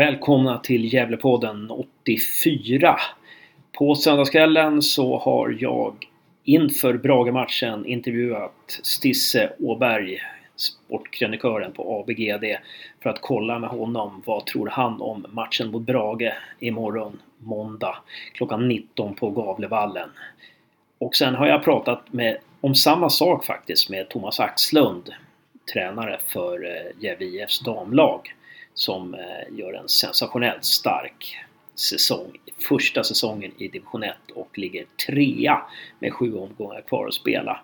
Välkomna till Gävlepodden 84. På söndagskvällen så har jag inför Brage-matchen intervjuat Stisse Åberg, sportkrönikören på ABGD, för att kolla med honom vad tror han om matchen mot Brage imorgon måndag klockan 19 på Gavlevallen. Och sen har jag pratat med, om samma sak faktiskt med Thomas Axlund, tränare för eh, Gävle IFs damlag som eh, gör en sensationellt stark säsong. Första säsongen i division 1 och ligger trea med sju omgångar kvar att spela.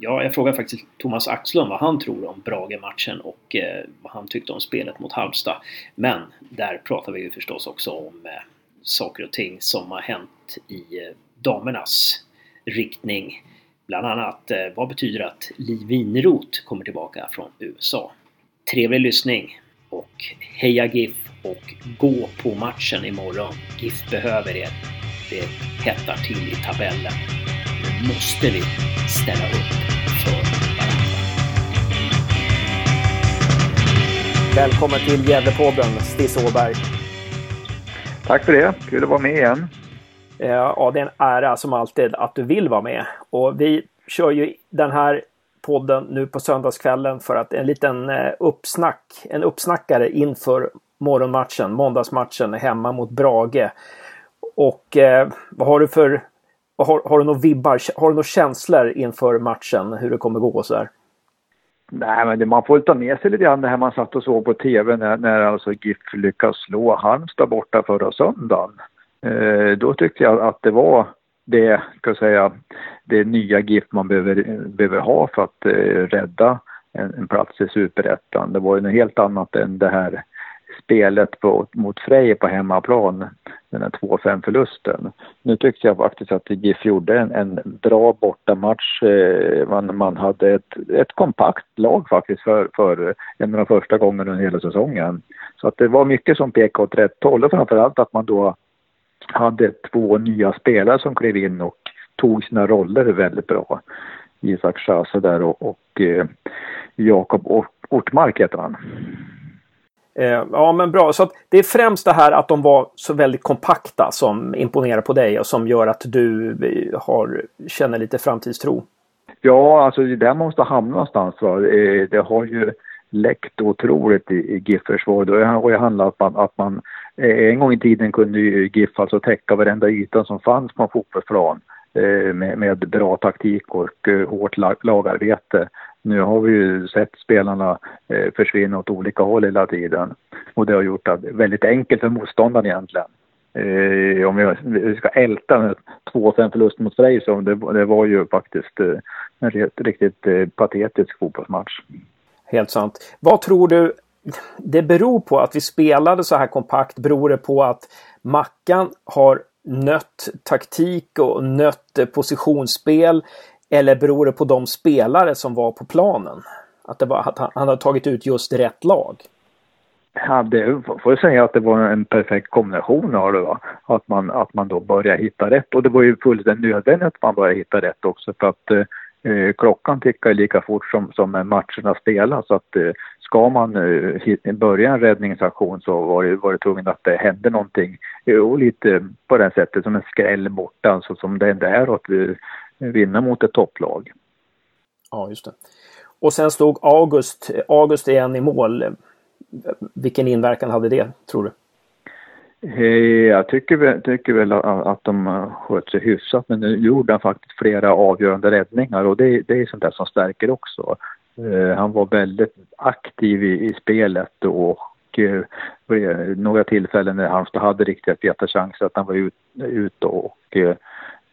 Ja, jag frågade faktiskt Thomas Axlund vad han tror om Brage-matchen och eh, vad han tyckte om spelet mot Halmstad. Men där pratar vi ju förstås också om eh, saker och ting som har hänt i eh, damernas riktning. Bland annat eh, vad betyder att Liv Winroth kommer tillbaka från USA? Trevlig lyssning och heja GIF och gå på matchen imorgon. GIF behöver er. Det hettar till i tabellen. Nu måste vi ställa upp för. Välkommen till Gävlepodden, Stis Åberg. Tack för det. Kul att vara med igen. Ja, det är en ära som alltid att du vill vara med. Och vi kör ju den här podden nu på söndagskvällen för att en liten eh, uppsnack, en uppsnackare inför morgonmatchen, måndagsmatchen hemma mot Brage. Och eh, vad har du för, har, har du några vibbar, har du några känslor inför matchen, hur det kommer gå så här? Nej, men det, man får ta med sig lite grann det här man satt och såg på tv när, när alltså GIF lyckas slå Halmstad borta förra söndagen. Eh, då tyckte jag att det var det, ska jag säga, det nya GIF man behöver, behöver ha för att eh, rädda en, en, plats i superettan. Det var ju något helt annat än det här spelet på, mot Frej på hemmaplan, den här 2-5 förlusten. Nu tyckte jag faktiskt att GIF gjorde en, en bra bortamatch. Eh, man, man hade ett, ett kompakt lag faktiskt för, för en av de första gångerna under hela säsongen. Så att det var mycket som pekade åt rätt håll och framförallt att man då hade två nya spelare som klev in och tog sina roller väldigt bra. Isak Schase där och, och eh, Jakob Ortmark heter han. Eh, ja men bra, så det är främst det här att de var så väldigt kompakta som imponerar på dig och som gör att du eh, har, känner lite framtidstro. Ja, alltså det där måste hamna någonstans. Va? Eh, det har ju läckt otroligt i, i GIF-försvaret. Det har ju handlat om att man, att man eh, en gång i tiden kunde ju GIF alltså täcka varenda yta som fanns på en fotbollsplan eh, med, med bra taktik och eh, hårt lagarbete. Nu har vi ju sett spelarna eh, försvinna åt olika håll hela tiden och det har gjort det väldigt enkelt för motståndaren egentligen. Eh, om vi ska älta 2-5 förlust mot Frej så det, det, var ju faktiskt eh, en riktigt eh, patetisk fotbollsmatch. Helt sant. Vad tror du det beror på att vi spelade så här kompakt? Beror det på att Mackan har nött taktik och nött positionsspel? Eller beror det på de spelare som var på planen? Att, det var, att han, han har tagit ut just rätt lag? Ja, det får jag säga att det var en perfekt kombination av det. Va? Att, man, att man då börjar hitta rätt. Och det var ju fullständigt nödvändigt att man började hitta rätt också för att eh, Eh, klockan tickar lika fort som, som matcherna spelas. Så att eh, ska man eh, börja en räddningsaktion så var det, var det tvungen att det hände någonting. Och lite på det sättet som en skräll borta, alltså som det ändå är att eh, vinna mot ett topplag. Ja, just det. Och sen stod August, August igen i mål. Vilken inverkan hade det, tror du? Eh, jag tycker, tycker väl att de sköt sig hyfsat, men nu gjorde han faktiskt flera avgörande räddningar och det, det är sånt där som stärker också. Eh, han var väldigt aktiv i, i spelet och eh, några tillfällen när Halmstad hade riktiga feta chanser att han var ute ut och eh,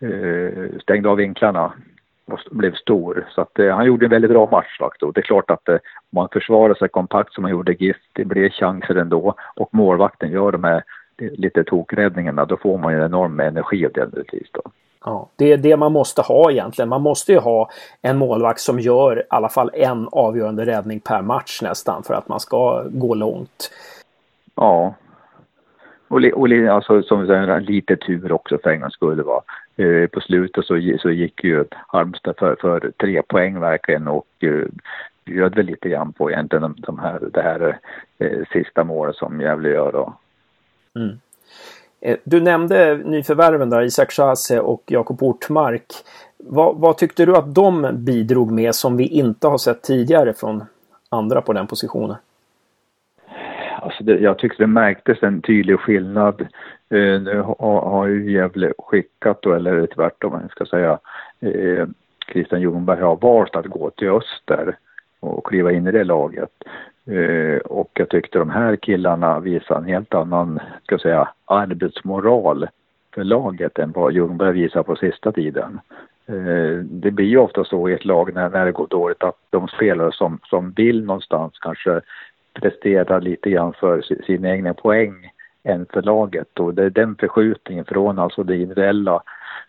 eh, stängde av vinklarna och blev stor. Så att, eh, han gjorde en väldigt bra match faktiskt. det är klart att eh, om man försvarar sig kompakt som han gjorde GIF, det blir chanser ändå. Och målvakten gör de här lite tokräddningarna, då får man ju en enorm energi av det naturligtvis då. Ja, det är det man måste ha egentligen. Man måste ju ha en målvakt som gör i alla fall en avgörande räddning per match nästan för att man ska gå långt. Ja. Och, och alltså, som säger, lite tur också för en gångs skull. Va? Eh, på slutet så, så gick ju Halmstad för, för tre poäng verkligen och eh, bjöd väl lite grann på egentligen de här, det här eh, sista målet som Gävle gör. Då. Mm. Eh, du nämnde nyförvärven där, Isak Chase och Jakob Ortmark. Vad, vad, tyckte du att de bidrog med som vi inte har sett tidigare från andra på den positionen? Alltså det, jag tyckte det märktes en tydlig skillnad. Eh, nu har, har ju Gävle skickat då, eller tvärtom man ska säga, eh, Christian Ljungberg har valt att gå till öster och kliva in i det laget. Eh, och jag tyckte de här killarna visade en helt annan, ska säga, arbetsmoral för laget än vad Ljungberg visar på sista tiden. Eh, det blir ju ofta så i ett lag när, när det går dåligt att de spelare som, som vill någonstans kanske presterar lite grann för sina egna poäng än för laget och det är den förskjutningen från alltså det individuella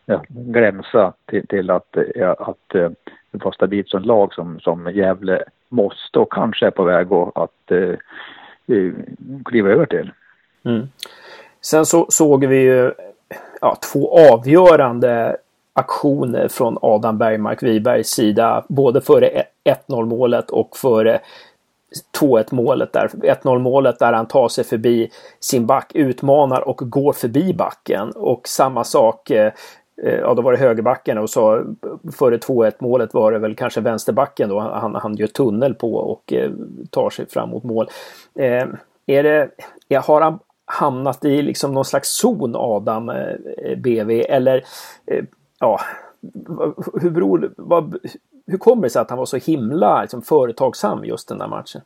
ja, glänsa till, till att, ja, att eh, vara stabilt som lag som, som Gävle måste och kanske är på väg att, att eh, eh, kliva över till. Mm. Sen så såg vi ju ja, två avgörande aktioner från Adam Bergmark Wibergs sida. Både före 1-0 målet och före 2-1 målet där. 1-0 målet där han tar sig förbi sin back, utmanar och går förbi backen. Och samma sak eh, Eh, ja, då var det högerbacken och så före 2-1 målet var det väl kanske vänsterbacken då han, han gör tunnel på och eh, tar sig fram mot mål. Eh, är det, har han hamnat i liksom någon slags zon Adam eh, BV eller eh, ja, hur beror vad, hur kommer det sig att han var så himla liksom, företagsam just den där matchen?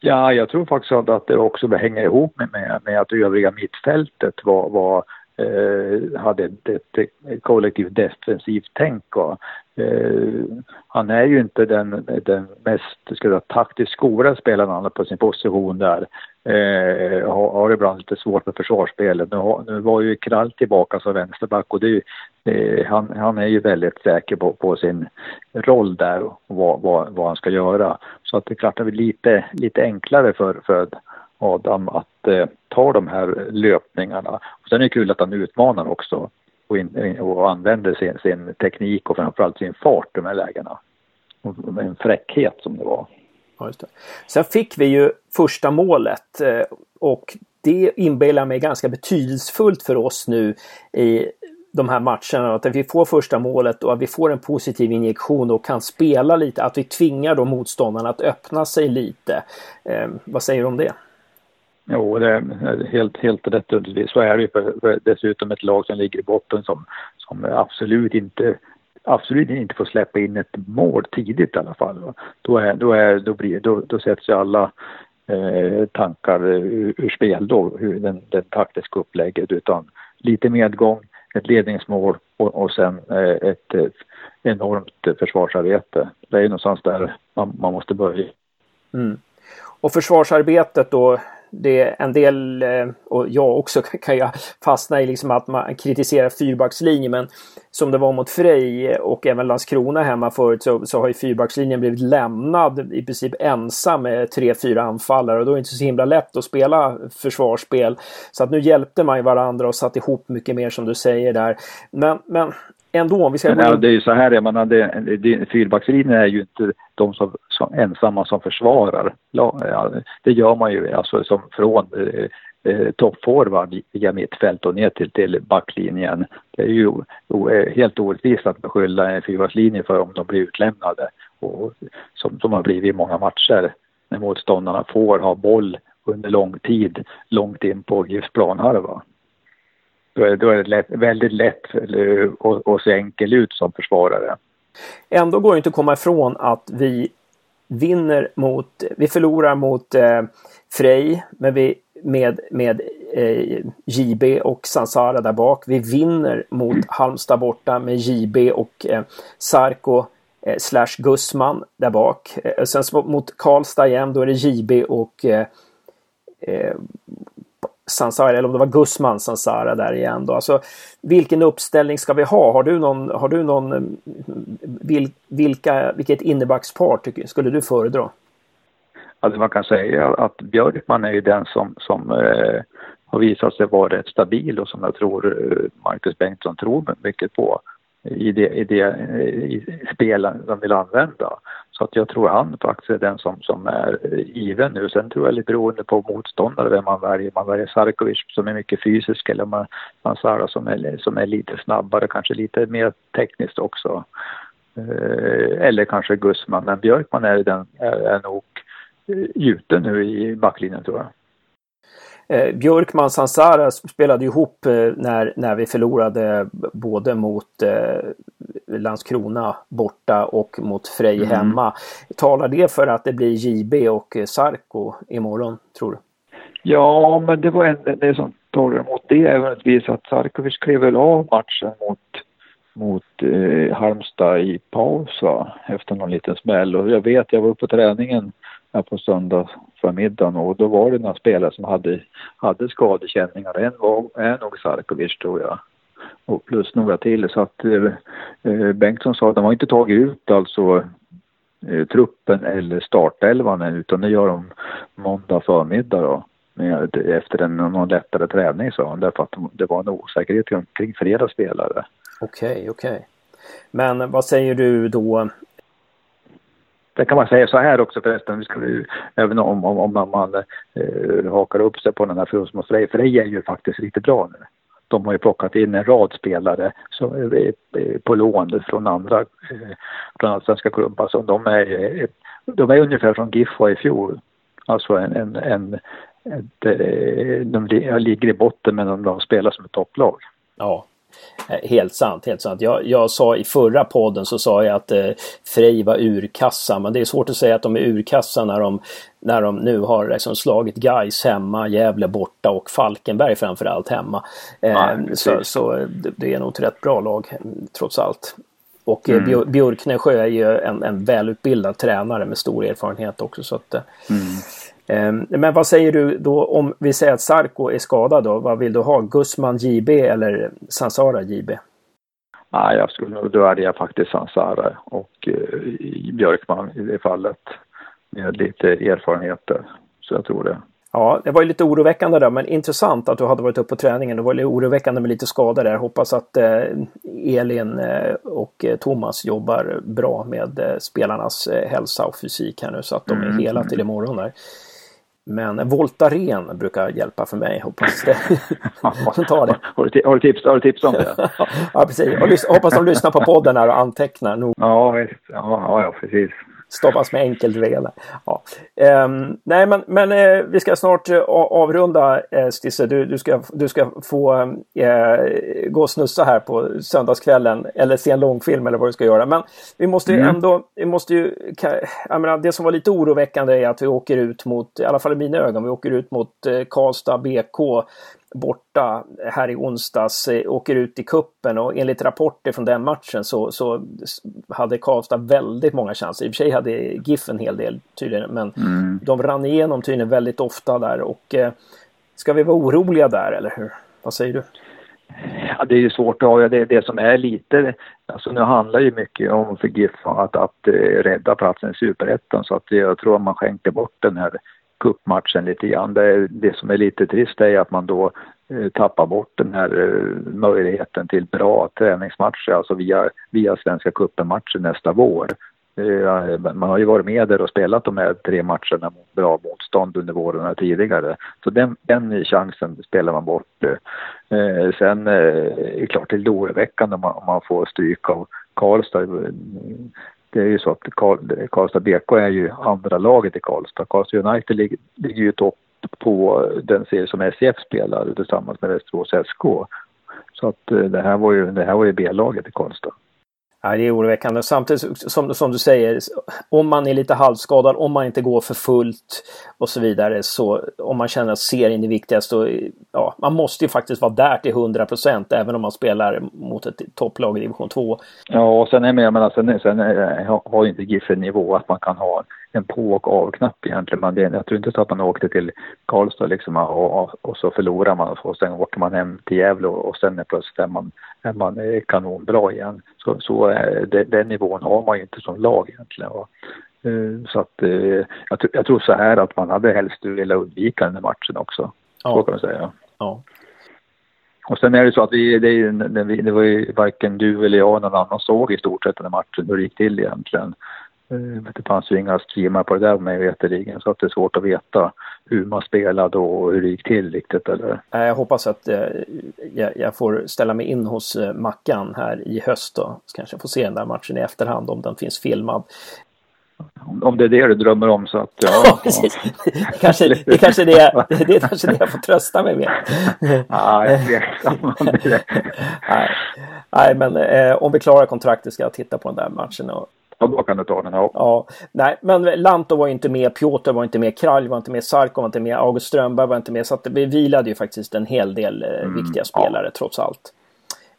Ja, jag tror faktiskt att det också hänger ihop med, med, med att övriga mittfältet var, var eh, hade ett, ett, ett kollektivt defensivt tänk. Och, eh, han är ju inte den, den mest ska jag, taktiskt skolade spelaren på sin position där. Eh, har, har ibland lite svårt med försvarsspelet. Nu, har, nu var ju Krall tillbaka som vänsterback och det, eh, han, han är ju väldigt säker på, på sin roll där och vad, vad, vad, han ska göra. Så att det är klart att det blir lite, lite enklare för, för Adam att eh, ta de här löpningarna. Och sen är det kul att han utmanar också och, in, och använder sin, sin teknik och framförallt sin fart i de här lägena. Och en fräckhet som det var. Ja, just det. Sen fick vi ju första målet eh, och det inbillar mig ganska betydelsefullt för oss nu i de här matcherna. Att vi får första målet och att vi får en positiv injektion och kan spela lite. Att vi tvingar då motståndarna att öppna sig lite. Eh, vad säger du om det? Jo, det är helt, helt rätt. Så är det ju för, för dessutom ett lag som ligger i botten som, som absolut inte absolut inte får släppa in ett mål tidigt i alla fall. Då, är, då, är, då, blir, då, då sätts ju alla eh, tankar ur, ur, spel då, hur den, den taktiska upplägget utan lite medgång, ett ledningsmål och, och sen eh, ett, ett enormt försvarsarbete. Det är ju någonstans där man, man måste börja. Mm. Och försvarsarbetet då, det är en del, eh, och jag också kan jag fastna i liksom att man kritiserar fyrbackslinjen men som det var mot Frej och även Landskrona hemma förut så, så har ju fyrbackslinjen blivit lämnad i princip ensam med tre, fyra anfallare och då är det inte så himla lätt att spela försvarsspel. Så att nu hjälpte man ju varandra och satt ihop mycket mer som du säger där. Men, men ändå om vi ska... Men, det är ju så här, jag menar, det, det, fyrbackslinjen är ju inte de som, som ensamma som försvarar. Ja, det gör man ju alltså som från eh, eh, toppforward via mittfält och ner till, till backlinjen. Det är ju o, helt orättvist att beskylla en fyrbackslinje för om de blir utlämnade och, som, som har blivit i många matcher när motståndarna får ha boll under lång tid långt in på GIFs planhalva. Då är, då är det lätt, väldigt lätt att se enkel ut som försvarare. Ändå går det inte att komma ifrån att vi vinner mot, vi förlorar mot eh, Frej men vi, med, med eh, JB och Sansara där bak. Vi vinner mot Halmstad borta med JB och eh, Sarko eh, slash Gussman där bak. Eh, sen mot Karlstad igen, då är det JB och eh, eh Sansara, eller om det var Gusman Sansara där igen då. Alltså, vilken uppställning ska vi ha? Har du någon, har du någon mm, vil, vilka, vilket innebackspar tycker, skulle du föredra? Alltså man kan säga att Björkman är ju den som, som eh, har visat sig vara rätt stabil och som jag tror eh, Marcus Bengtsson tror mycket på i det, i det eh, i spelen de vill använda. Så att jag tror han faktiskt är den som, som är eh, given nu. Sen tror jag lite beroende på motståndare vem man väljer. Man väljer Sarkovic som är mycket fysisk eller man, man Sara som är, som är lite snabbare, kanske lite mer tekniskt också. Eh, eller kanske Gusman. Men Björkman är, den, är, är nog eh, gjuten nu i backlinjen tror jag. Eh, Björkman Sansara spelade ihop eh, när, när vi förlorade både mot eh, Landskrona borta och mot Frej mm. hemma. Talar det för att det blir JB och Sarko imorgon, tror du? Ja, men det var en, det som talar emot det ävenvis att Sarkovic klev väl av matchen mot mot eh, Halmstad i paus va? efter någon liten smäll och jag vet, jag var uppe på träningen här på söndag förmiddagen och då var det några spelare som hade, hade skadekänningar. En var, är nog Sarkovic tror jag. Och plus några till så att eh, eh, Bengtsson sa att de har inte tagit ut alltså eh, truppen eller startelvan än utan det gör de måndag förmiddag då. Med, efter en någon lättare träning sa han därför att det var en osäkerhet kring flera spelare. Okej, okay, okej. Okay. Men vad säger du då det kan man säga så här också förresten, vi ska, även om, om, om man eh, hakar upp sig på den här Frusmo Frej, Frej är ju faktiskt riktigt bra nu. De har ju plockat in en rad spelare som, eh, på lån från andra, eh, från svenska klubbar. Så de är, eh, de är ungefär som GIF var i fjol. Alltså en, en, en ett, eh, de ligger i botten men de, de spelar som ett topplag. Ja, helt sant, helt sant. Jag, jag sa i förra podden så sa jag att eh, Frej var urkassa men det är svårt att säga att de är urkassa när de, när de nu har liksom slagit Gais hemma, Gävle borta och Falkenberg framförallt hemma. Eh, så, så det, det är nog ett rätt bra lag trots allt. Och eh, mm. Björknesjö är ju en, en välutbildad tränare med stor erfarenhet också. Så att, mm. Ehm, men vad säger du då om vi säger att Sarko är skadad då? Vad vill du ha? Gusman JB eller Sansara JB? Nej, jag skulle nog, då hade jag faktiskt Sansara och eh, Björkman i det fallet. Med lite erfarenheter. Så jag tror det. Ja, det var ju lite oroväckande där, men intressant att du hade varit uppe på träningen. Det var lite oroväckande med lite skador där. Hoppas att eh, Elin eh, och Thomas jobbar bra med spelarnas hälsa och fysik här nu så att de är mm. hela till imorgon där. Men Voltaren brukar hjälpa för mig, hoppas det. Ta det. Har, du, har, du tips, har du tips om det? ja, precis. hoppas de lyssnar på podden här och antecknar. Nog. Ja, ja, ja, precis. Stoppas med enkelt V. Ja. Um, nej, men, men uh, vi ska snart uh, avrunda uh, Stisse. Du, du, ska, du ska få uh, gå och snussa här på söndagskvällen eller se en långfilm eller vad du ska göra. Men vi måste ju mm. ändå, vi måste ju, jag menar, det som var lite oroväckande är att vi åker ut mot, i alla fall i mina ögon, vi åker ut mot Karlstad BK borta här i onsdags, eh, åker ut i kuppen och enligt rapporter från den matchen så, så hade Karlstad väldigt många chanser. I och för sig hade GIF en hel del tydligen, men mm. de rann igenom tydligen väldigt ofta där och eh, ska vi vara oroliga där eller hur? Vad säger du? Ja, det är ju svårt att ha det, det som är lite, alltså nu handlar ju mycket om för GIF att, att, att eh, rädda platsen i Superettan så att jag tror att man skänker bort den här cupmatchen lite grann. Det, det som är lite trist är att man då eh, tappar bort den här eh, möjligheten till bra träningsmatcher, alltså via, via Svenska cupen-matcher nästa vår. Eh, man har ju varit med där och spelat de här tre matcherna mot bra motstånd under våren tidigare. Så den, den chansen spelar man bort. Sen är det klart det är oroväckande om man får stryk av Karlstad det är ju så att Karl, Karlstad BK är ju andra laget i Karlstad. Karlstad United ligger, ligger ju topp på den serie som SCF spelar tillsammans med Västerås SK. Så att eh, det här var ju, det här var ju B-laget i Karlstad. Ja, det är oroväckande. Samtidigt som, som du säger, om man är lite halvskadad, om man inte går för fullt och så vidare, så om man känner att serien är viktigast, så ja, man måste ju faktiskt vara där till 100 procent, även om man spelar mot ett topplag i division 2. Ja, och sen är jag menar, alltså, sen, eh, sen har ju inte GIF en nivå att man kan ha en på och av-knapp egentligen. Man, jag tror inte så att man åkte till Karlstad liksom och, och, och så förlorar man och sen åker man hem till Gävle och, och sen är plötsligt är man, är man kanonbra igen. Så, så det, den nivån har man ju inte som lag egentligen. Va? Eh, så att eh, jag, jag, tror så här att man hade helst velat undvika den här matchen också. Ja. Så kan man säga. Ja. Och sen är det så att vi, det, det, det var ju varken du eller jag eller någon annan såg i stort sett den här matchen hur det gick till egentligen. Det fanns ju inga skrivna på det där mig veterligen så att det är svårt att veta hur man spelade och hur det gick till riktigt. Eller? Jag hoppas att jag får ställa mig in hos Mackan här i höst då. Så kanske jag får se den där matchen i efterhand om den finns filmad om det är det du drömmer om så att ja. ja precis. Det kanske, det kanske det, det är kanske det jag får trösta mig med. Ja, jag är Nej, Nej, men eh, om vi klarar kontraktet ska jag titta på den där matchen. Och, Ja, då kan du ta den. Ja. ja. Nej, men Lanto var inte med, Piotr var inte med, Kralj var inte med, Sarko var inte med, August Strömberg var inte med. Så att vi vilade ju faktiskt en hel del eh, mm, viktiga spelare ja. trots allt.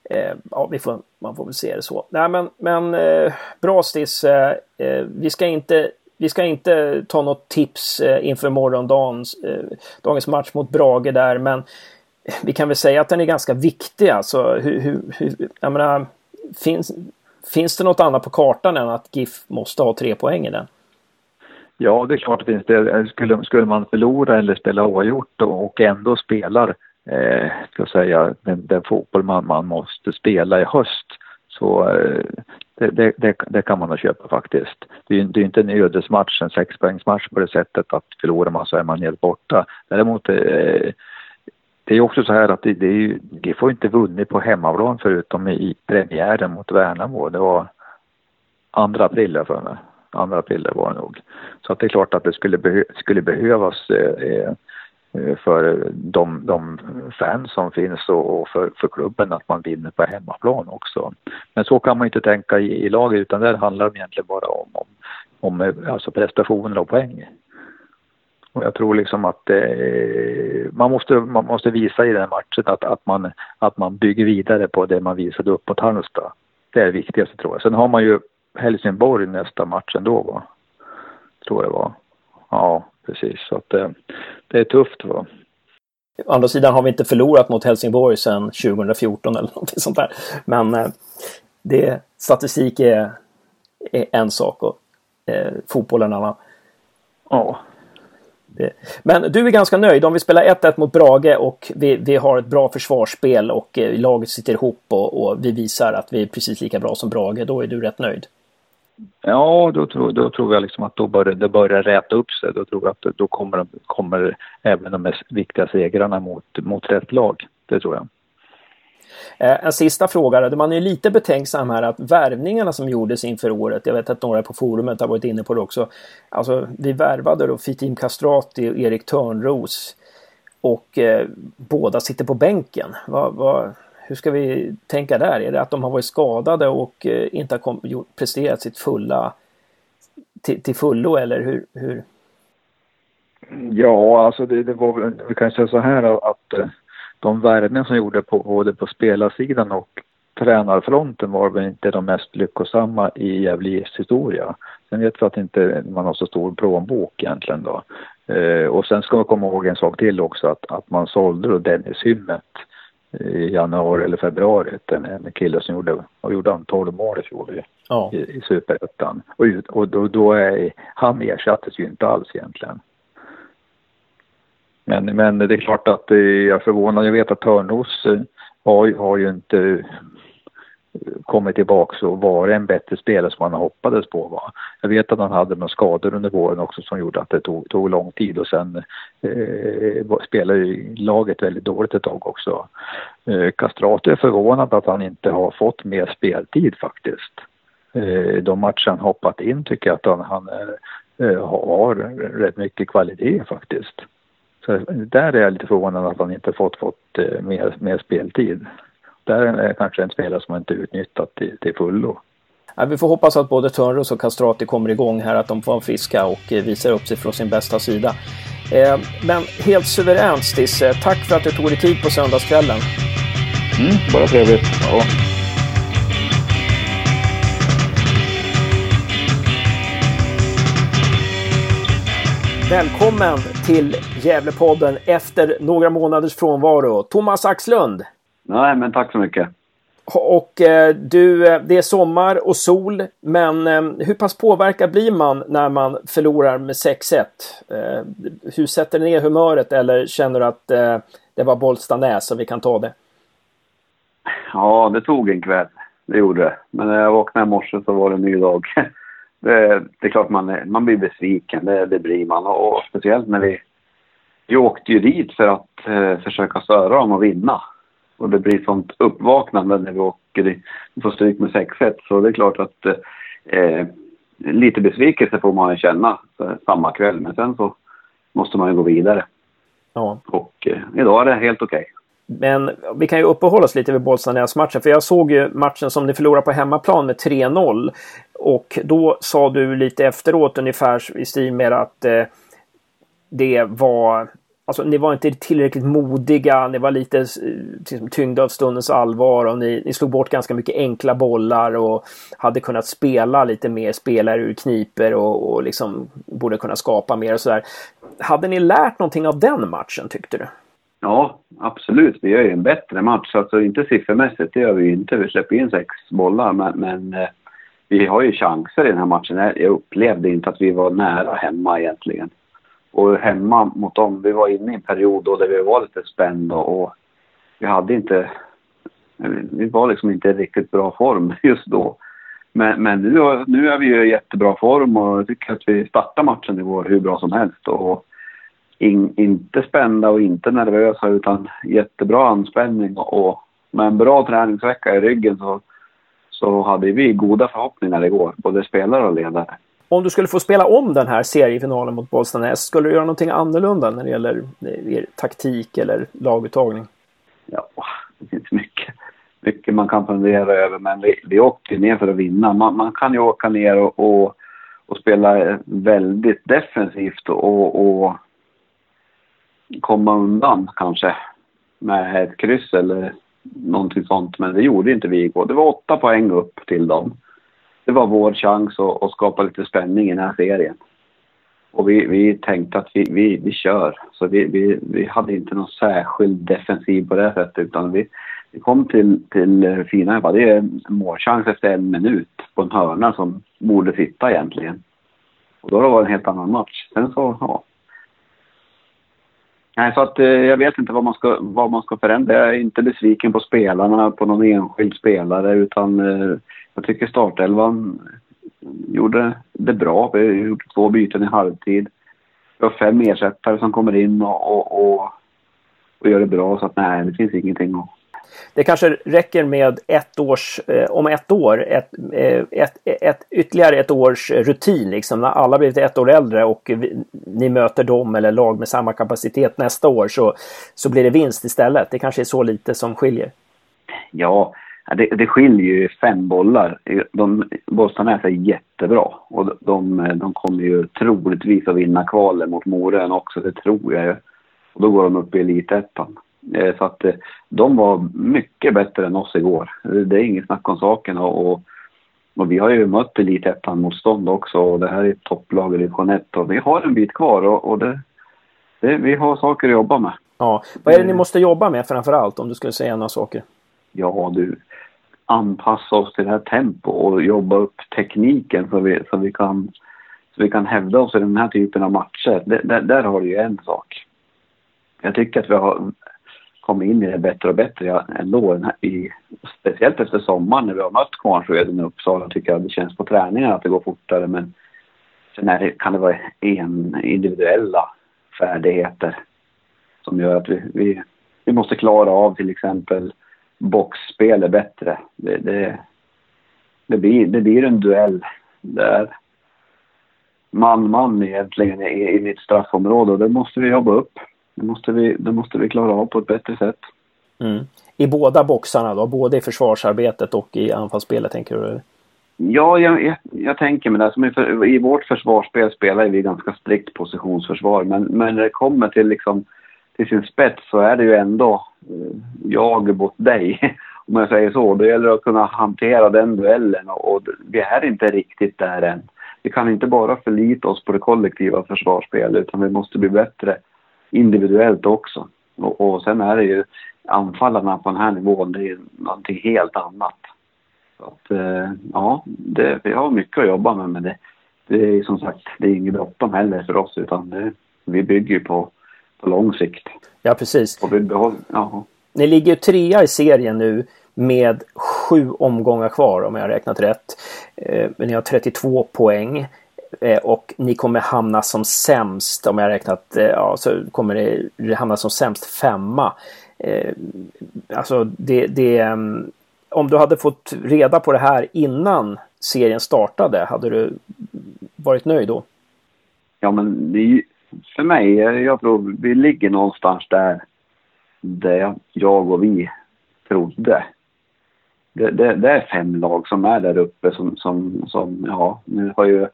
Eh, ja, vi får, man får väl se det så. Nej, men, men eh, bra Stis. Eh, eh vi, ska inte, vi ska inte ta något tips eh, inför morgondagens dagens match mot Brage där, men vi kan väl säga att den är ganska viktig. Alltså, hur, hur, hur, jag menar, finns, finns det något annat på kartan än att GIF måste ha tre poäng i den? Ja, det är klart att det finns det. Skulle, skulle man förlora eller spela oavgjort och ändå spelar eh, ska säga, den, den fotboll man, man måste spela i höst så eh, det, det, det, det, kan man nog köpa faktiskt. Det är, det är inte en ödesmatch, en sexpoängsmatch på det sättet att förlorar man så är man helt borta. Däremot eh, det är också så här att det, det, är, det får inte vunnit på hemmaplan förutom i premiären mot Värnamo. Det var andra april för mig. Andra april var det nog. Så att det är klart att det skulle, behö, skulle behövas eh, eh för de, de fans som finns och för, för klubben att man vinner på hemmaplan också. Men så kan man inte tänka i, i laget utan där handlar det egentligen bara om, om, om eh, alltså prestationer och poäng. Och jag tror liksom att eh, man, måste, man måste visa i den matchen att, att, man, att man bygger vidare på det man visade upp mot Halmstad. Det är det viktigaste tror jag. Sen har man ju Helsingborg nästa match ändå va? Tror jag var. Ja, precis. Så att det, det är tufft. Va? Å andra sidan har vi inte förlorat mot Helsingborg sedan 2014 eller någonting sånt där. Men eh, det, statistik är, är en sak och eh, fotboll en annan. Ja. Men du är ganska nöjd om vi spelar 1-1 mot Brage och vi, vi har ett bra försvarsspel och eh, laget sitter ihop och, och, vi visar att vi är precis lika bra som Brage. Då är du rätt nöjd? Ja, då tror, då tror jag liksom att då börjar det börjar räta upp sig. Då tror jag att då kommer, kommer även de mest viktiga segrarna mot, mot rätt lag. Det tror jag. Eh, en sista fråga. Man är lite betänksam här att värvningarna som gjordes inför året, jag vet att några på forumet har varit inne på det också. Alltså vi värvade då Fitim Kastrati och Erik Törnros och eh, båda sitter på bänken. Va, va, hur ska vi tänka där? Är det att de har varit skadade och eh, inte har kom, presterat sitt fulla till, till fullo eller hur, hur? Ja, alltså det, det var väl, vi kan säga så här att eh, de värvningar som gjorde på både på spelarsidan och tränarfronten var väl inte de mest lyckosamma i Gävles historia. Sen vet vi att inte man har så stor plånbok egentligen då. Eh, och sen ska man komma ihåg en sak till också att, att man sålde då Dennis Hymmet i januari eller februari. En, en kille som gjorde, och gjorde han 12 mål i fjol ja. i, i Superettan. Och, och då, då är, han ersattes ju inte alls egentligen. Men, men det är klart att jag är förvånad. Jag vet att Törnros eh, har, har ju inte eh, kommit tillbaka och varit en bättre spelare som man hoppades på. Va? Jag vet att han hade några skador under våren också som gjorde att det tog, tog lång tid och sen eh, eh spelade ju laget väldigt dåligt ett tag också. Eh, Castrati är förvånad att han inte har fått mer speltid faktiskt. Eh, de matcher han hoppat in tycker jag att han, han eh, har rätt mycket kvalitet faktiskt. Så där är jag lite förvånad att han inte fått, fått eh, mer, mer speltid där är kanske en spelare som inte utnyttjat till, till fullo. Ja, vi får hoppas att både Törnros och Castrati kommer igång här, att de får vara friska och eh, visar upp sig från sin bästa sida. Eh, men helt suveränt Stisse, tack för att du tog dig tid på söndagskvällen. Mm, bara trevligt. Ja. Välkommen till Gävlepodden efter några månaders frånvaro. Thomas Axlund. Nej, men tack så mycket. Och eh, du, eh, det är sommar och sol, men eh, hur pass påverkad blir man när man förlorar med 6-1? Eh, hur sätter det ner humöret eller känner du att eh, det var Bollstanäs och vi kan ta det? Ja, det tog en kväll. Det gjorde det. Men när jag vaknade i morse så var det en ny dag. det, det är klart man, man blir besviken, det, det blir man. Och speciellt när vi, vi åkte ju dit för att eh, försöka störa dem och vinna. Och det blir sånt uppvaknande när vi åker, vi får stryk med 6-1. Så det är klart att eh, lite besvikelse får man känna samma kväll. Men sen så måste man ju gå vidare. Ja. Och eh, idag är det helt okej. Okay. Men vi kan ju uppehålla oss lite vid Bollstanäs-matchen. För jag såg ju matchen som ni förlorade på hemmaplan med 3-0. Och då sa du lite efteråt ungefär i stil med att eh, det var Alltså ni var inte tillräckligt modiga, ni var lite liksom, tyngda av stundens allvar och ni, ni slog bort ganska mycket enkla bollar och hade kunnat spela lite mer spelare ur kniper och, och liksom borde kunna skapa mer och sådär. Hade ni lärt någonting av den matchen tyckte du? Ja, absolut. Vi gör ju en bättre match. Alltså inte siffermässigt, det gör vi inte. Vi släpper in sex bollar, men, men eh, vi har ju chanser i den här matchen. Jag upplevde inte att vi var nära hemma egentligen. Och hemma mot dem, vi var inne i en period då där vi var lite spända och vi hade inte... Vi var liksom inte i riktigt bra form just då. Men, men nu, nu är vi ju i jättebra form och jag tycker att vi startar matchen igår hur bra som helst. Och in, inte spända och inte nervösa utan jättebra anspänning och med en bra träningsvecka i ryggen så, så hade vi goda förhoppningar igår, både spelare och ledare. Om du skulle få spela om den här seriefinalen mot Bollstanäs, skulle du göra någonting annorlunda när det gäller er taktik eller laguttagning? Ja, det finns mycket, mycket man kan fundera över, men vi, vi åkte ner för att vinna. Man, man kan ju åka ner och, och, och spela väldigt defensivt och, och komma undan kanske med ett kryss eller någonting sånt. Men det gjorde inte vi igår. Det var åtta poäng upp till dem. Det var vår chans att, att skapa lite spänning i den här serien. Och vi, vi tänkte att vi, vi, vi kör. Så vi, vi, vi hade inte någon särskild defensiv på det sättet utan vi, vi kom till, till fina, det är en målchans efter en minut på en hörna som borde sitta egentligen. Och då var det en helt annan match. Sen så, ja, Nej, så att eh, jag vet inte vad man, ska, vad man ska förändra. Jag är inte besviken på spelarna, på någon enskild spelare, utan eh, jag tycker startelvan gjorde det bra. Vi gjorde två byten i halvtid. Vi har fem ersättare som kommer in och, och, och, och gör det bra, så att nej, det finns ingenting att det kanske räcker med ett års, eh, om ett år, ett, eh, ett, ett, ytterligare ett års eh, rutin liksom. När alla blivit ett år äldre och vi, ni möter dem eller lag med samma kapacitet nästa år så, så blir det vinst istället. Det kanske är så lite som skiljer. Ja, det, det skiljer ju fem bollar. De, Bollstanäs är jättebra och de, de kommer ju troligtvis att vinna kvalen mot Morön också, det tror jag ju. Och då går de upp i elitettan. Eh, så att eh, de var mycket bättre än oss igår. Det är inget snack om saken. Och, och vi har ju mött elitettan-motstånd också och det här är ett topplag i division 1 och vi har en bit kvar och, och det, det, vi har saker att jobba med. Ja, vad är det ni mm. måste jobba med framför allt om du skulle säga några saker? Ja du, anpassa oss till det här tempot och jobba upp tekniken så vi, så vi, kan, så vi kan hävda oss i den här typen av matcher. Det, där, där har du ju en sak. Jag tycker att vi har kommit in i det bättre och bättre ändå. I, speciellt efter sommaren när vi har mött Kvarnsveden och Uppsala tycker jag det känns på träningen att det går fortare men sen det, kan det vara en individuella färdigheter som gör att vi, vi, vi måste klara av till exempel boxspel bättre. Det, det, det, blir, det blir en duell där man-man egentligen är i mitt straffområde och det måste vi jobba upp. Det måste vi, det måste vi klara av på ett bättre sätt. Mm. I båda boxarna då? Både i försvarsarbetet och i anfallsspelet tänker du? Ja, jag, jag, jag tänker mig det. Som i, I vårt försvarsspel spelar vi ganska strikt positionsförsvar. Men, men när det kommer till, liksom, till sin spets så är det ju ändå eh, jag mot dig. Om jag säger så. Det gäller att kunna hantera den duellen och, och vi är inte riktigt där än. Vi kan inte bara förlita oss på det kollektiva försvarsspelet utan vi måste bli bättre individuellt också. Och, och sen är det ju anfallarna på den här nivån, det är någonting helt annat. Så att, eh, ja, det, vi har mycket att jobba med men det, det är som sagt, det är inget bråttom heller för oss utan det, vi bygger på, på lång sikt. Ja, precis. Och vi behåller, ja. Ni ligger trea i serien nu med sju omgångar kvar om jag har räknat rätt. Eh, men ni har 32 poäng. Eh, och ni kommer hamna som sämst, om jag räknat, eh, ja, så kommer det hamna som sämst femma. Eh, alltså det, det, eh, om du hade fått reda på det här innan serien startade, hade du varit nöjd då? Ja, men det, för mig, eh, jag tror vi ligger någonstans där, där jag och vi trodde. Det, det, det, är fem lag som är där uppe som, som, som ja, nu har ju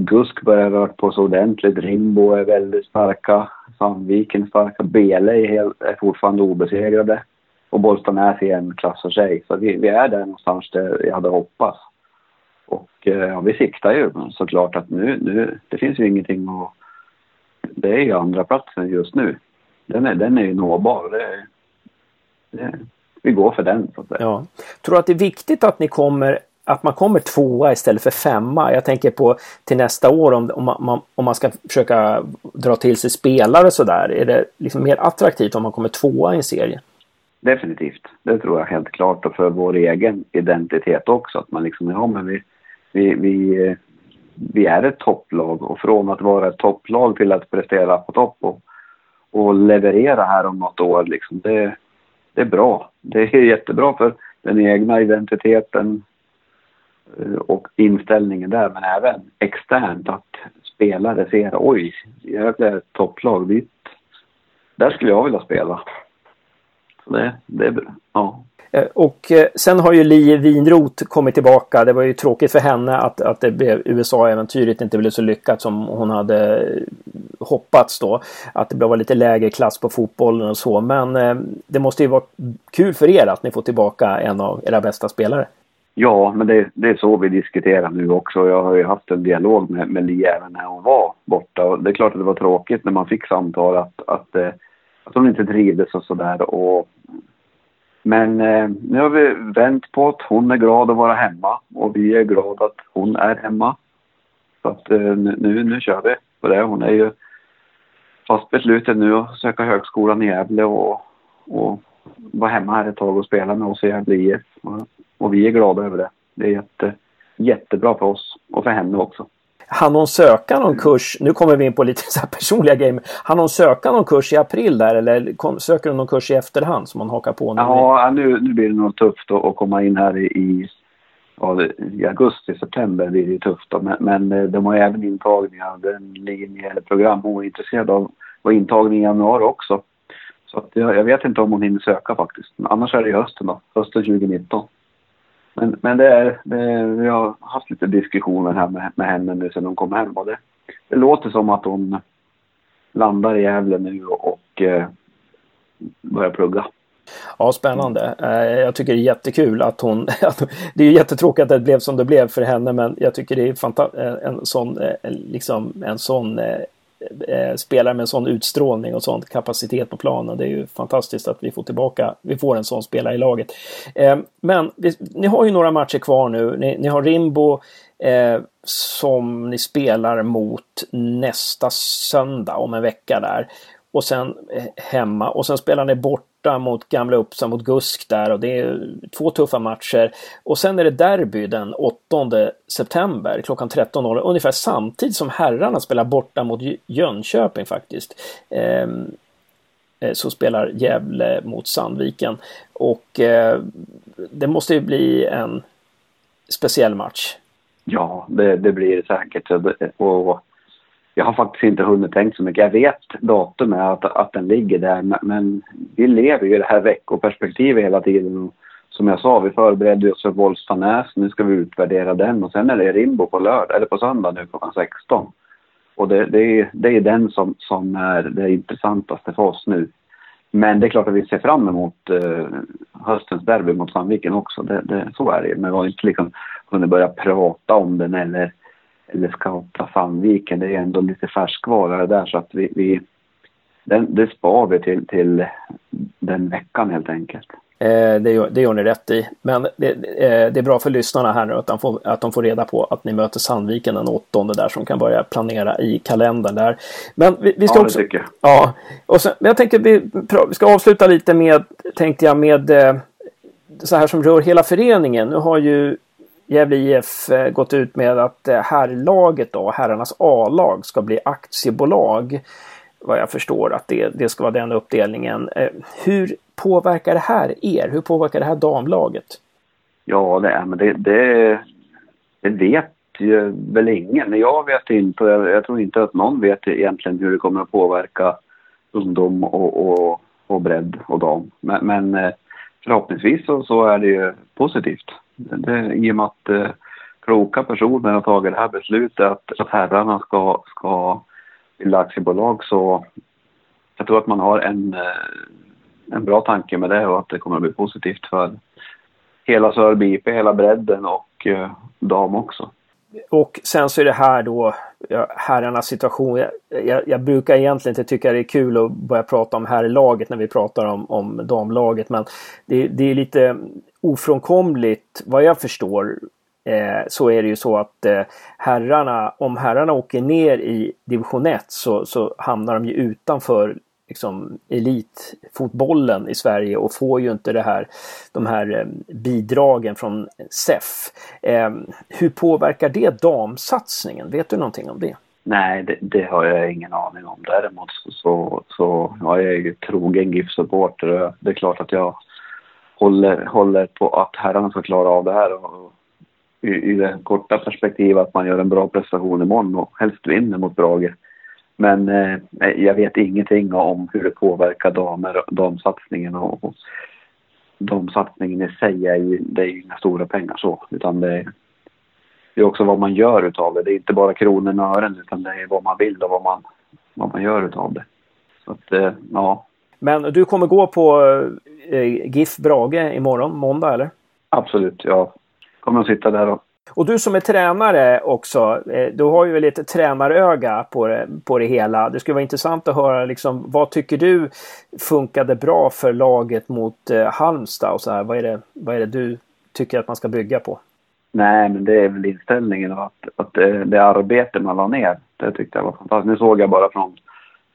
Gusk börjar röra på sig ordentligt. Rimbo är väldigt starka. Sandviken är starka. Bele är, helt, är fortfarande obesegrade. Och Bollstanäs är en klass för sig. Så vi, vi, är där någonstans där jag hade hoppats. Och eh, ja, vi siktar ju såklart att nu, nu, det finns ju ingenting att... Det är ju andra platsen just nu. Den är, den är ju nåbar. Det, det, vi går för den så att säga. Ja. Tror du att det är viktigt att ni kommer att man kommer tvåa istället för femma. Jag tänker på till nästa år om, om, man, om man ska försöka dra till sig spelare sådär. Är det liksom mer attraktivt om man kommer tvåa i en serie? Definitivt. Det tror jag helt klart och för vår egen identitet också. Att man liksom, ja men vi, vi, vi, vi är ett topplag och från att vara ett topplag till att prestera på topp och, och leverera här om något år liksom. Det, det är bra. Det är jättebra för den egna identiteten, Eh, och inställningen där, men även externt att spelare ser oj, jävlar ett topplag dit. Där skulle jag vilja spela. Så det, det är ja. Eh, och eh, sen har ju Li Winroth kommit tillbaka. Det var ju tråkigt för henne att, att det blev USA-äventyret inte blev så lyckat som hon hade hoppats då. Att det var lite lägre klass på fotbollen och så. Men det måste ju vara kul för er att ni får tillbaka en av era bästa spelare. Ja, men det, det, är så vi diskuterar nu också. Jag har ju haft en dialog med, med Li även när hon var borta. Och det är klart att det var tråkigt när man fick samtal att, att, eh, att hon inte trivdes och sådär. Men eh, nu har vi vänt på att hon är glad att vara hemma och vi är glada att hon är hemma. Så att eh, nu, nu kör vi på det. Hon är ju fast besluten nu att söka högskolan i Gävle och, och vara hemma här ett tag och spela med oss i Gävle IF. Och vi är glada över det. Det är jätte, jättebra för oss och för henne också. Han hon söka någon kurs, nu kommer vi in på lite så personliga grejer, han hon söka någon kurs i april där eller kom, söker hon någon kurs i efterhand som man hakar på? Nu ja, nu, nu blir det nog tufft att, komma in här i, ja, i augusti, september blir det tufft då. Men, men eh, de har även intagningar, den linje eller program hon är intresserad av och intagning i januari också. Så jag, jag, vet inte om hon hinner söka faktiskt. Men annars är det i hösten då, hösten 2019. Men, men det är, det, vi har haft lite diskussioner här med, med henne nu sedan hon kom hem och det, det låter som att hon landar i Gävle nu och, och eh, börjar plugga. Ja, spännande. Eh, jag tycker det är jättekul att hon... det är jättetråkigt att det blev som det blev för henne men jag tycker det är en sån, eh, liksom, en sån eh, Eh, spelare med en sån utstrålning och sån kapacitet på planen. Det är ju fantastiskt att vi får tillbaka, vi får en sån spelare i laget. Eh, men vi, ni har ju några matcher kvar nu. Ni, ni har Rimbo eh, som ni spelar mot nästa söndag om en vecka där. Och sen eh, hemma och sen spelar ni bort borta mot Gamla Uppsala, mot Gusk där och det är två tuffa matcher. Och sen är det derby den 8 september klockan 13.00 ungefär samtidigt som herrarna spelar borta mot Jönköping faktiskt. Ehm, eh, så spelar Gävle mot Sandviken. Och eh, det måste ju bli en speciell match. Ja, det, det blir det säkert. Och jag har faktiskt inte hunnit tänka så mycket. Jag vet datumet, att, att den ligger där, men vi lever ju i det här veckoperspektivet hela tiden. Som jag sa, vi förberedde oss för Bollstanäs, nu ska vi utvärdera den och sen är det Rimbo på lördag, eller på söndag nu klockan 16. Och det, det, är, det är den som, som är det intressantaste för oss nu. Men det är klart att vi ser fram emot eh, höstens derby mot Sandviken också. Det, det, så är det Men vi har inte liksom hunnit börja prata om den eller eller scouta Sandviken. Det är ändå lite färskvara där så att vi, vi den, det spar vi till, till den veckan helt enkelt. Eh, det, gör, det gör ni rätt i. Men det, eh, det är bra för lyssnarna här nu att de, får, att de får reda på att ni möter Sandviken den åttonde där som kan börja planera i kalendern där. Men vi, vi ska ja, också... jag. Ja, och sen, jag tänkte vi, vi ska avsluta lite med, tänkte jag, med eh, så här som rör hela föreningen. Nu har ju Gävle IF eh, gått ut med att eh, herrlaget då, herrarnas A-lag, ska bli aktiebolag. Vad jag förstår att det, det ska vara den uppdelningen. Eh, hur påverkar det här er? Hur påverkar det här damlaget? Ja, det, men det, det, det vet ju väl ingen. Jag vet inte jag, jag tror inte att någon vet egentligen hur det kommer att påverka ungdom och, och, och bredd och dam. Men, men eh, förhoppningsvis så, så, är det ju positivt. Det, I och med att eh, kloka personer har tagit det här beslutet att, att herrarna ska, ska bilda aktiebolag så jag tror att man har en, eh, en bra tanke med det och att det kommer att bli positivt för hela Sörby IP, hela bredden och eh, dam också. Och sen så är det här då herrarnas situation. Jag, jag, jag, brukar egentligen inte tycka det är kul att börja prata om herrlaget när vi pratar om, om damlaget. Men det, det är lite ofrånkomligt vad jag förstår eh, så är det ju så att eh, herrarna, om herrarna åker ner i division 1 så, så hamnar de ju utanför liksom, elitfotbollen i Sverige och får ju inte det här, de här eh, bidragen från SEF. Eh, hur påverkar det damsatsningen? Vet du någonting om det? Nej, det, det, har jag ingen aning om. Däremot så, så, så ja, jag är ju trogen GIF-supporter. Det är klart att jag håller, håller på att herrarna ska klara av det här. Och, i, I det korta perspektivet att man gör en bra prestation imorgon och helst vinner mot Brage. Men eh, jag vet ingenting om hur det påverkar damer, damsatsningen och, och damsatsningen i sig är ju, det är ju inga stora pengar så utan det är, det är också vad man gör utav det. Det är inte bara kronor och ören utan det är vad man vill och vad man, vad man gör utav det. Så att, eh, ja. Men du kommer gå på eh, GIF Brage imorgon, måndag eller? Absolut, jag kommer att sitta där och och du som är tränare också, eh, du har ju lite tränaröga på det, på det hela. Det skulle vara intressant att höra liksom, vad tycker du funkade bra för laget mot eh, Halmstad och så här. Vad är, det, vad är det du tycker att man ska bygga på? Nej, men det är väl inställningen och att, att det, det arbete man la ner, det tyckte jag var fantastiskt. Nu såg jag bara från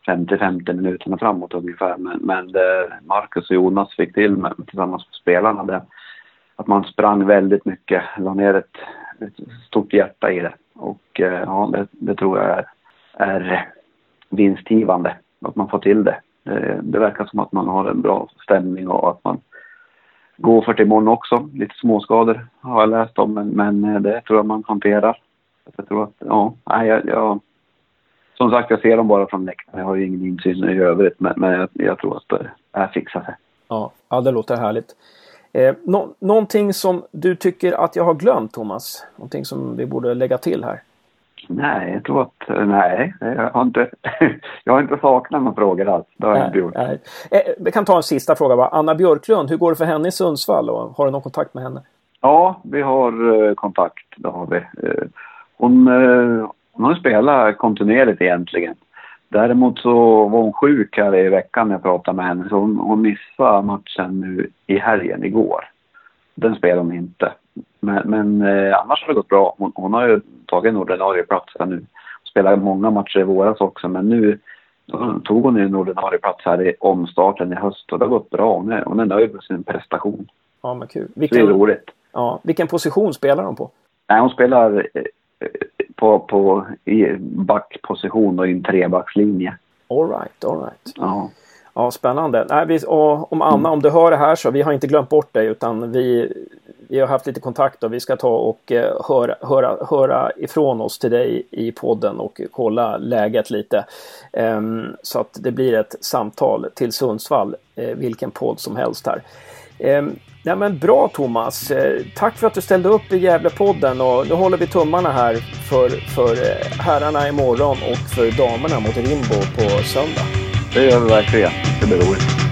50-50 minuterna framåt ungefär, men, men det Marcus och Jonas fick till med tillsammans med spelarna, det, att man sprang väldigt mycket, la ner ett ett stort hjärta i det. Och eh, ja, det, det tror jag är, är vinstgivande, att man får till det. det. det. verkar som att man har en bra stämning och att man går för till imorgon också. Lite småskador har jag läst om, men, men eh, det tror jag man hanterar. Jag tror att, ja, jag, jag, som sagt, jag ser dem bara från läktaren. Jag har ju ingen insyn i övrigt, men, men jag, jag tror att det här fixar sig. Ja, ja, det låter härligt. Eh, nå någonting som du tycker att jag har glömt Thomas? Någonting som vi borde lägga till här? Nej, jag tror att eh, nej, jag har inte, jag har inte saknat några frågor alls. Det har jag inte gjort. Nej. Eh, vi kan ta en sista fråga bara. Anna Björklund, hur går det för henne i Sundsvall? Och har du någon kontakt med henne? Ja, vi har uh, kontakt. Det har vi. Hon, hon spelat kontinuerligt egentligen. Däremot så var hon sjuk här i veckan när jag pratade med henne. Så hon, hon missade matchen nu i helgen, igår. Den spelade hon inte. Men, men eh, annars har det gått bra. Hon, hon har ju tagit en ordinarie plats här nu. Spelade många matcher i våras också men nu tog hon en ordinarie plats här i omstarten i höst och det har gått bra. Hon är, hon är nöjd med sin prestation. Ja men kul. Vilken, det är roligt. Ja, vilken position spelar hon på? Nej, hon spelar eh, på, på i backposition och i en trebackslinje. All right, all right. Ja. Ja, spännande. Nej, vi, och om Anna, mm. om du hör det här så vi har inte glömt bort dig utan vi, vi har haft lite kontakt och vi ska ta och eh, höra, höra, höra ifrån oss till dig i podden och kolla läget lite. Um, så att det blir ett samtal till Sundsvall, uh, vilken podd som helst här. Eh, nej men bra Thomas! Eh, tack för att du ställde upp i Gävlepodden och nu håller vi tummarna här för, för eh, herrarna imorgon och för damerna mot Rimbo på söndag. Det gör vi verkligen. Det blir roligt.